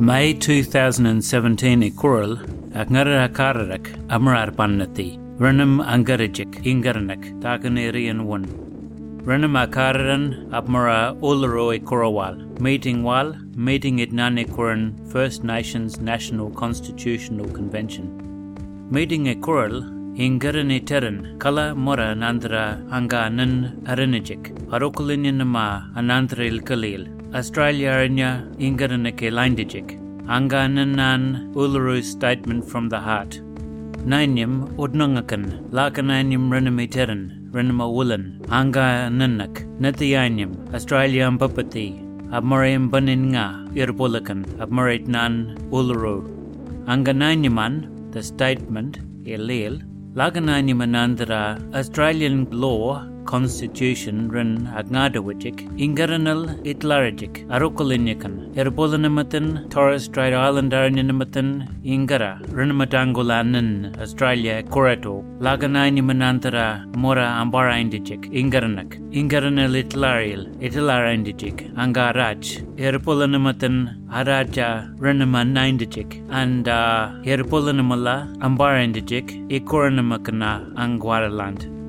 May 2017 Ikurul Akngara Kararak Amrar Pannati Renum Angarajik Ingaranak Takanerian 1 Renum Akararan Apmara Ularo Ikurawal Meeting Wal Meeting it Nanikuran First Nations National Constitutional Convention. Meeting Ikurul Ingarani Terran Kala Mora Nandra Anga Nan Aranajik Arokulinyanama Anandrail Kalil Australia Ingaranake Lindijik Angananan Uluru Statement from the Heart. Nainyam Udnungakan Lakananyam Renamiteran Anga Nanak Nathiyanyam Australia Papati Abmoream Baninga Irbulakan Abmoret Nan Uluru. Angananyaman The Statement Elil Lagananyamanandra Australian Law Constitution rin agnadawajik ingaranal itlarajik arukulinyakan erbolanamatan Torres Strait Islandarinamatan ingara rinmatangulanan Australia korato laganayni manantara mora ambara indijik ingaranak ingaranal itlarial itlarindijik angaraj erbolanamatan araja rinama naindijik and uh, ambara indijik ikoranamakanna angwaraland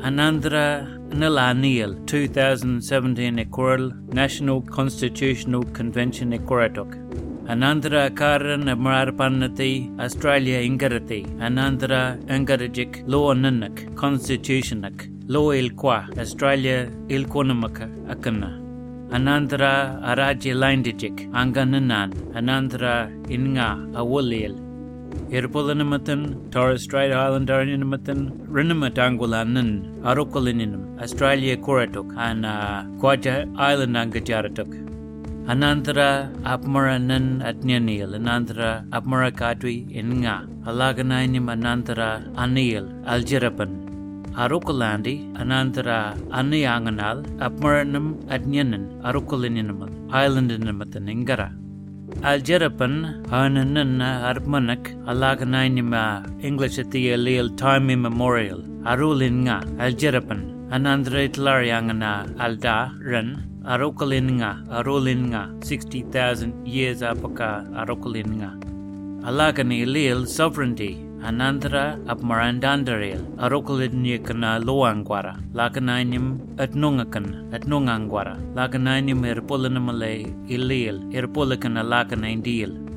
Anandra Nilaniel 2017 Equoral National Constitutional Convention Equoratok. Anandra Karan Amarpanati Australia Ingarati Anandra Angarajik Law Nanak Constitutionak Law Ilqua Australia Ilquanamaka Akana. Anandra Araji Lindijik Angananan Anandra Inga Awulil Irpulanimatan, Torres Strait Islandarinimatan, Rinamatangulanun, Arukulininum, Australia Koratuk, and Kwaja Island Angajaratuk. ಅನಂತರ ಅಪಮರ ನನ್ ಅಜ್ಞನಿಯಲ್ ಅನಂತರ ಅಪಮರ ಕಾಟ್ವಿ ಎನ್ಗ ಅಲಾಗನಾಯ್ ನಿಮ್ ಅನಂತರ ಅನಿಯಲ್ ಅಲ್ಜರಪನ್ ಅರುಕುಲಾಂಡಿ ಅನಂತರ ಅನ್ನಿ ಆಂಗನಾಲ್ ಅಪಮರ ನಮ್ ಅಜ್ಞನನ್ ಅರುಕುಲಿನಿನಮಲ್ ಐಲೆಂಡ್ ನಿಮತನ್ ಇಂಗರ Aljerapan Arnanan Armanak Alaganainima English at the Alil Time Immemorial Arulinga Aljerapan Anandra Itlariangana Alda Ren Arokalinga Arulinga 60,000 years apaka Arokalinga Alagani Lil Sovereignty Anandra ap marandandaril. Arokalidnyakana loangwara lakanainim at nungakan at nungangwara lakanainim erpolanamale ilil. Erpolakana lakanaindil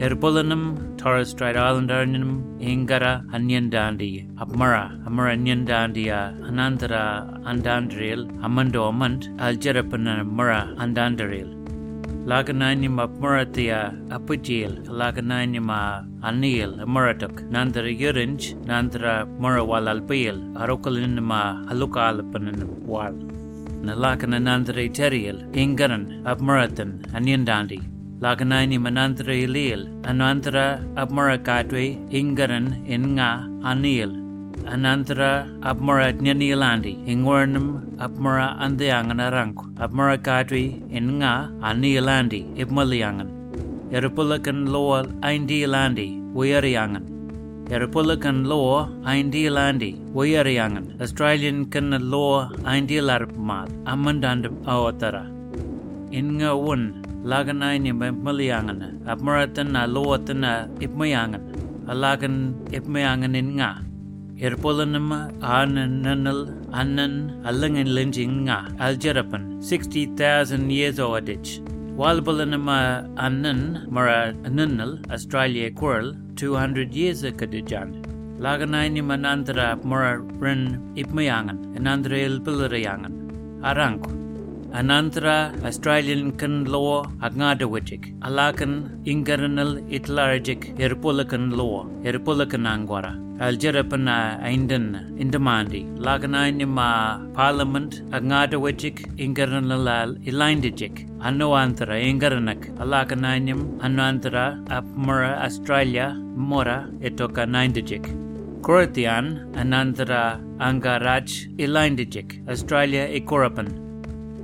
erpolanam Torres Strait Islandarinum ingara anyandandi apmara amara nyandandia anandra andandril amando amant aljerapana mara andandaril lagananyam apmaratia apujil lagananyama anil maratuk nandra yurinj nandra marawal alpil arokalinama alukalapanan wal. Nalakana nandra teril ingaran apmaratan anyandandi laganani manandra ilil anandra apmarakatwe ingaran inga anil Anantara Apmara Nyanilandi, Ingwarnam Apmara Andiangan Arangku, Apmara Kadri Inga Anilandi, Ipmaliangan, Erapulakan Loa Aindilandi, Wayariangan, Erapulakan Law Aindilandi, Wayariangan, Australian Kan Law Aindilarpmal, Amandandam Awatara, Inga Wun, Laganaini Maliangan, Apmaratan Aloatan Ipmayangan, Alagan Ipmayangan Inga. Irpolanama Ananal Anan Alangan Linjinga Aljerapan 60,000 years odich. Walbalanama Anan Mara Ananal Australia Quirl 200 years akadijan. Laganaini Manandra Mara Rin Ipmayangan Anandra Ilpilarayangan Aranku. Anantara Australian kan law agnadawajik alakan ingaranal itlarajik irpulakan law irpulakan angwara. Aljarapana uh, aindan indamandi. Laganainima parliament agnadawajik ingaranal uh, ilaindijik annoantara ingaranak. Alakanainim annoantara apmara Australia mora etoka naindijik. Koratian Anandra Angaraj Ilaindijik Australia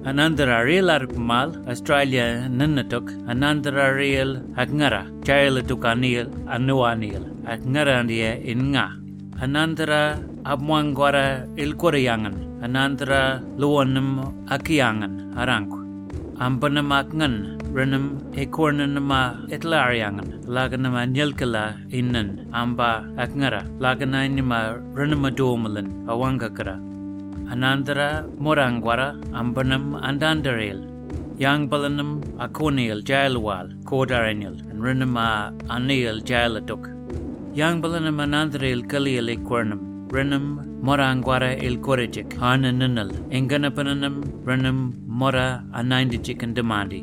Anandararil ar pumal, Australia ninnatuk, Anandararil ag ngara, chael atuk anil, anua anil, ag ngara andia in nga. Anandara abmuangwara ilkwariyangan, Anandara luonim akiyangan arangku. Ampunam ag ngan, rinim ekornanim a itlariyangan, innan, amba ag ngara, laganayinim a rinim a awangakara, anandara morangwara ambanam andandarel Yang balanam akoniel jailwal kodaranil and renuma anil jailatuk. Yang balanam anandrel kaliel equernum renum morangwara il korejik hanananal enganapananam renum mora anindijik and demandi.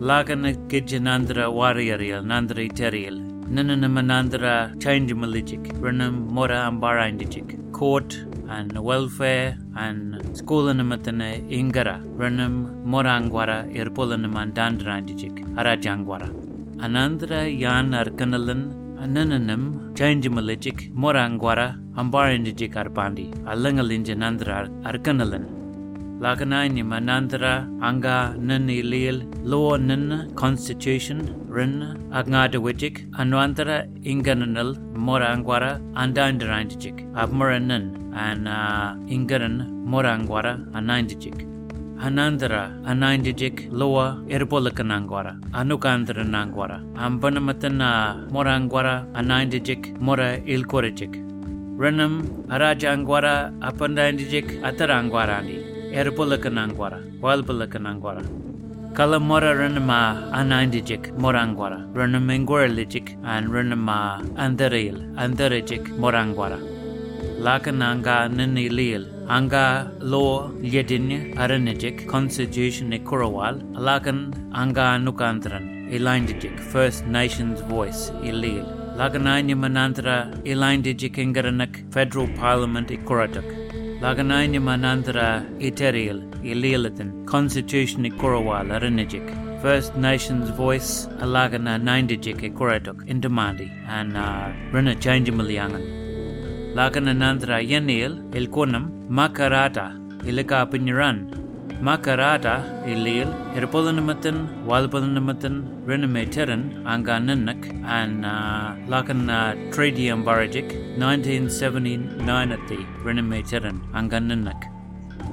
Lagana gijanandra warriorial nandri terial nananamanandra change malijik renum mora ambarindijik court and welfare and school in skoolanamathana ingara renum morangwara irpolanaman dandranjik arajangwara anandra yan arkanalan anananam changemalajik morangwara ambarindijik arpandi alangalinjanandra arkanalan Laganai manandra anga nan ilil lo nan constitution rin agngadawijik anwantara ingananal morangwara andandarandijik abmaranan an uh, ingaran morangwara anandijik Anandara anandijik loa erpolakanangwara anukandra nangwara ambanamatana morangwara anandijik mora ilkorejik Renam arajangwara apandandijik atarangwarandi erpulakanangwara walpulakanangwara kalamora renama anandijik morangwara renam engwarlijik and renama andaril andarijik morangwara lakananga ninilil anga lo yedin aranijik constitution ikurawal lakan anga nukandran elindijik first nations voice ilil lagananya manandra elindijik ingaranak federal parliament ikuratak Lagananya Manandra Eterial Ililithan Constitution Ikurawal Aranijik First Nations Voice Alagana Nindijik Ikuratuk Indamandi and uh, Rina Chanjamaliangan Lagana Nandra Yanil Ilkunam Makarrata Ilika Pinyaran Makarrata Ilil Hirpolanamatan Walpalanamatan Rinameteran Angananak and uh, Lakan uh, Tradium Barajik 1979 at the Rinameteran Angananak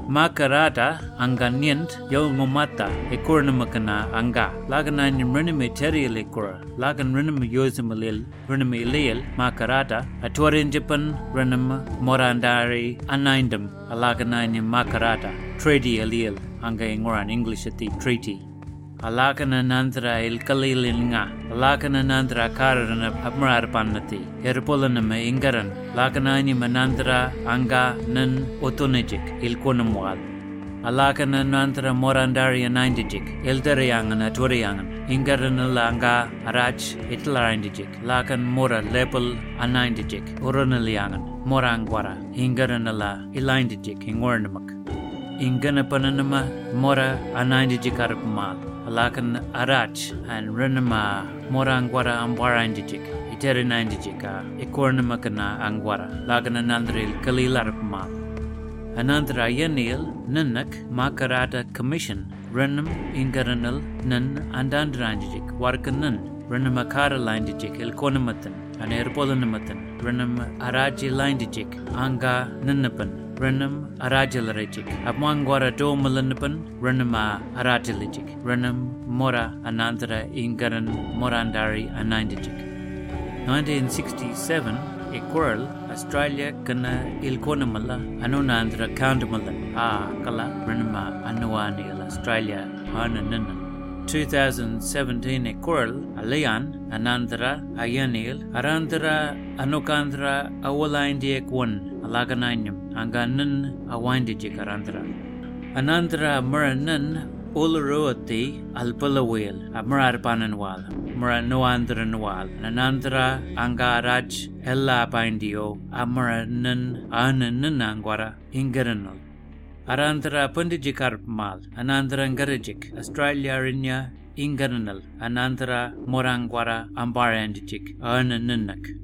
Makarrata Anganyant Yo Ngomata Ekurnamaka Anga. Lagan Riname Ekura Lagan Rinam Yosamalil Rinam Ilil Makarrata. Atuarin Japan Rinam Morandari Anindam Alaganani Makarrata Treaty Alil Anga Ingoran English at the treaty Alakana Nandra il Kalilinga, Alakana Nandra Karana Abmar Panati, Erpolanama Ingaran, Lakanani Manandra Anga Nan Otonejik, il Konamwal. Alakana Nandra Morandari Nindijik, Eldariangan Aturiangan, Ingaranalanga Arach Itlarindijik, Lakan Mora Lepel Anindijik, Uranaliangan, Morangwara, Ingaranala Ilindijik, Ingornamak. Inganapananama Mora Anindijikarakmal. Alakan arach and renama morangwara ambwara indijik iterina indijika ekornama kana angwara lagana nandril kalilarpma. Anandra yanil nanak makarrata commission renam ingaranal nan andandranjik warkanan renama kara landijik elkonamatan and erpolanamatan renam araji landijik anga nanapan renam arajalarajik apmangwara do malanapan renama arajalajik renam mora anandra ingaran morandari anindajik 1967 a quarrel Australia kana ilkonamalla anunandra countamalla a kala renama anuani Australia hananan 2017 a quarrel anandra ayanil arandra anukandra awalaindiek one alagananyam anganan awindijik arandra anandra maranan Ularuati alpalawil amrarpananwal maranuandranwal nanandra angaraj ella bindio amranan ananan angwara ingaranal Arandra Pundijikarp Mal, Anandra Ngarajik, Australia Rinya Ingaranal, Anandra Morangwara Ambarandijik, Arnananak.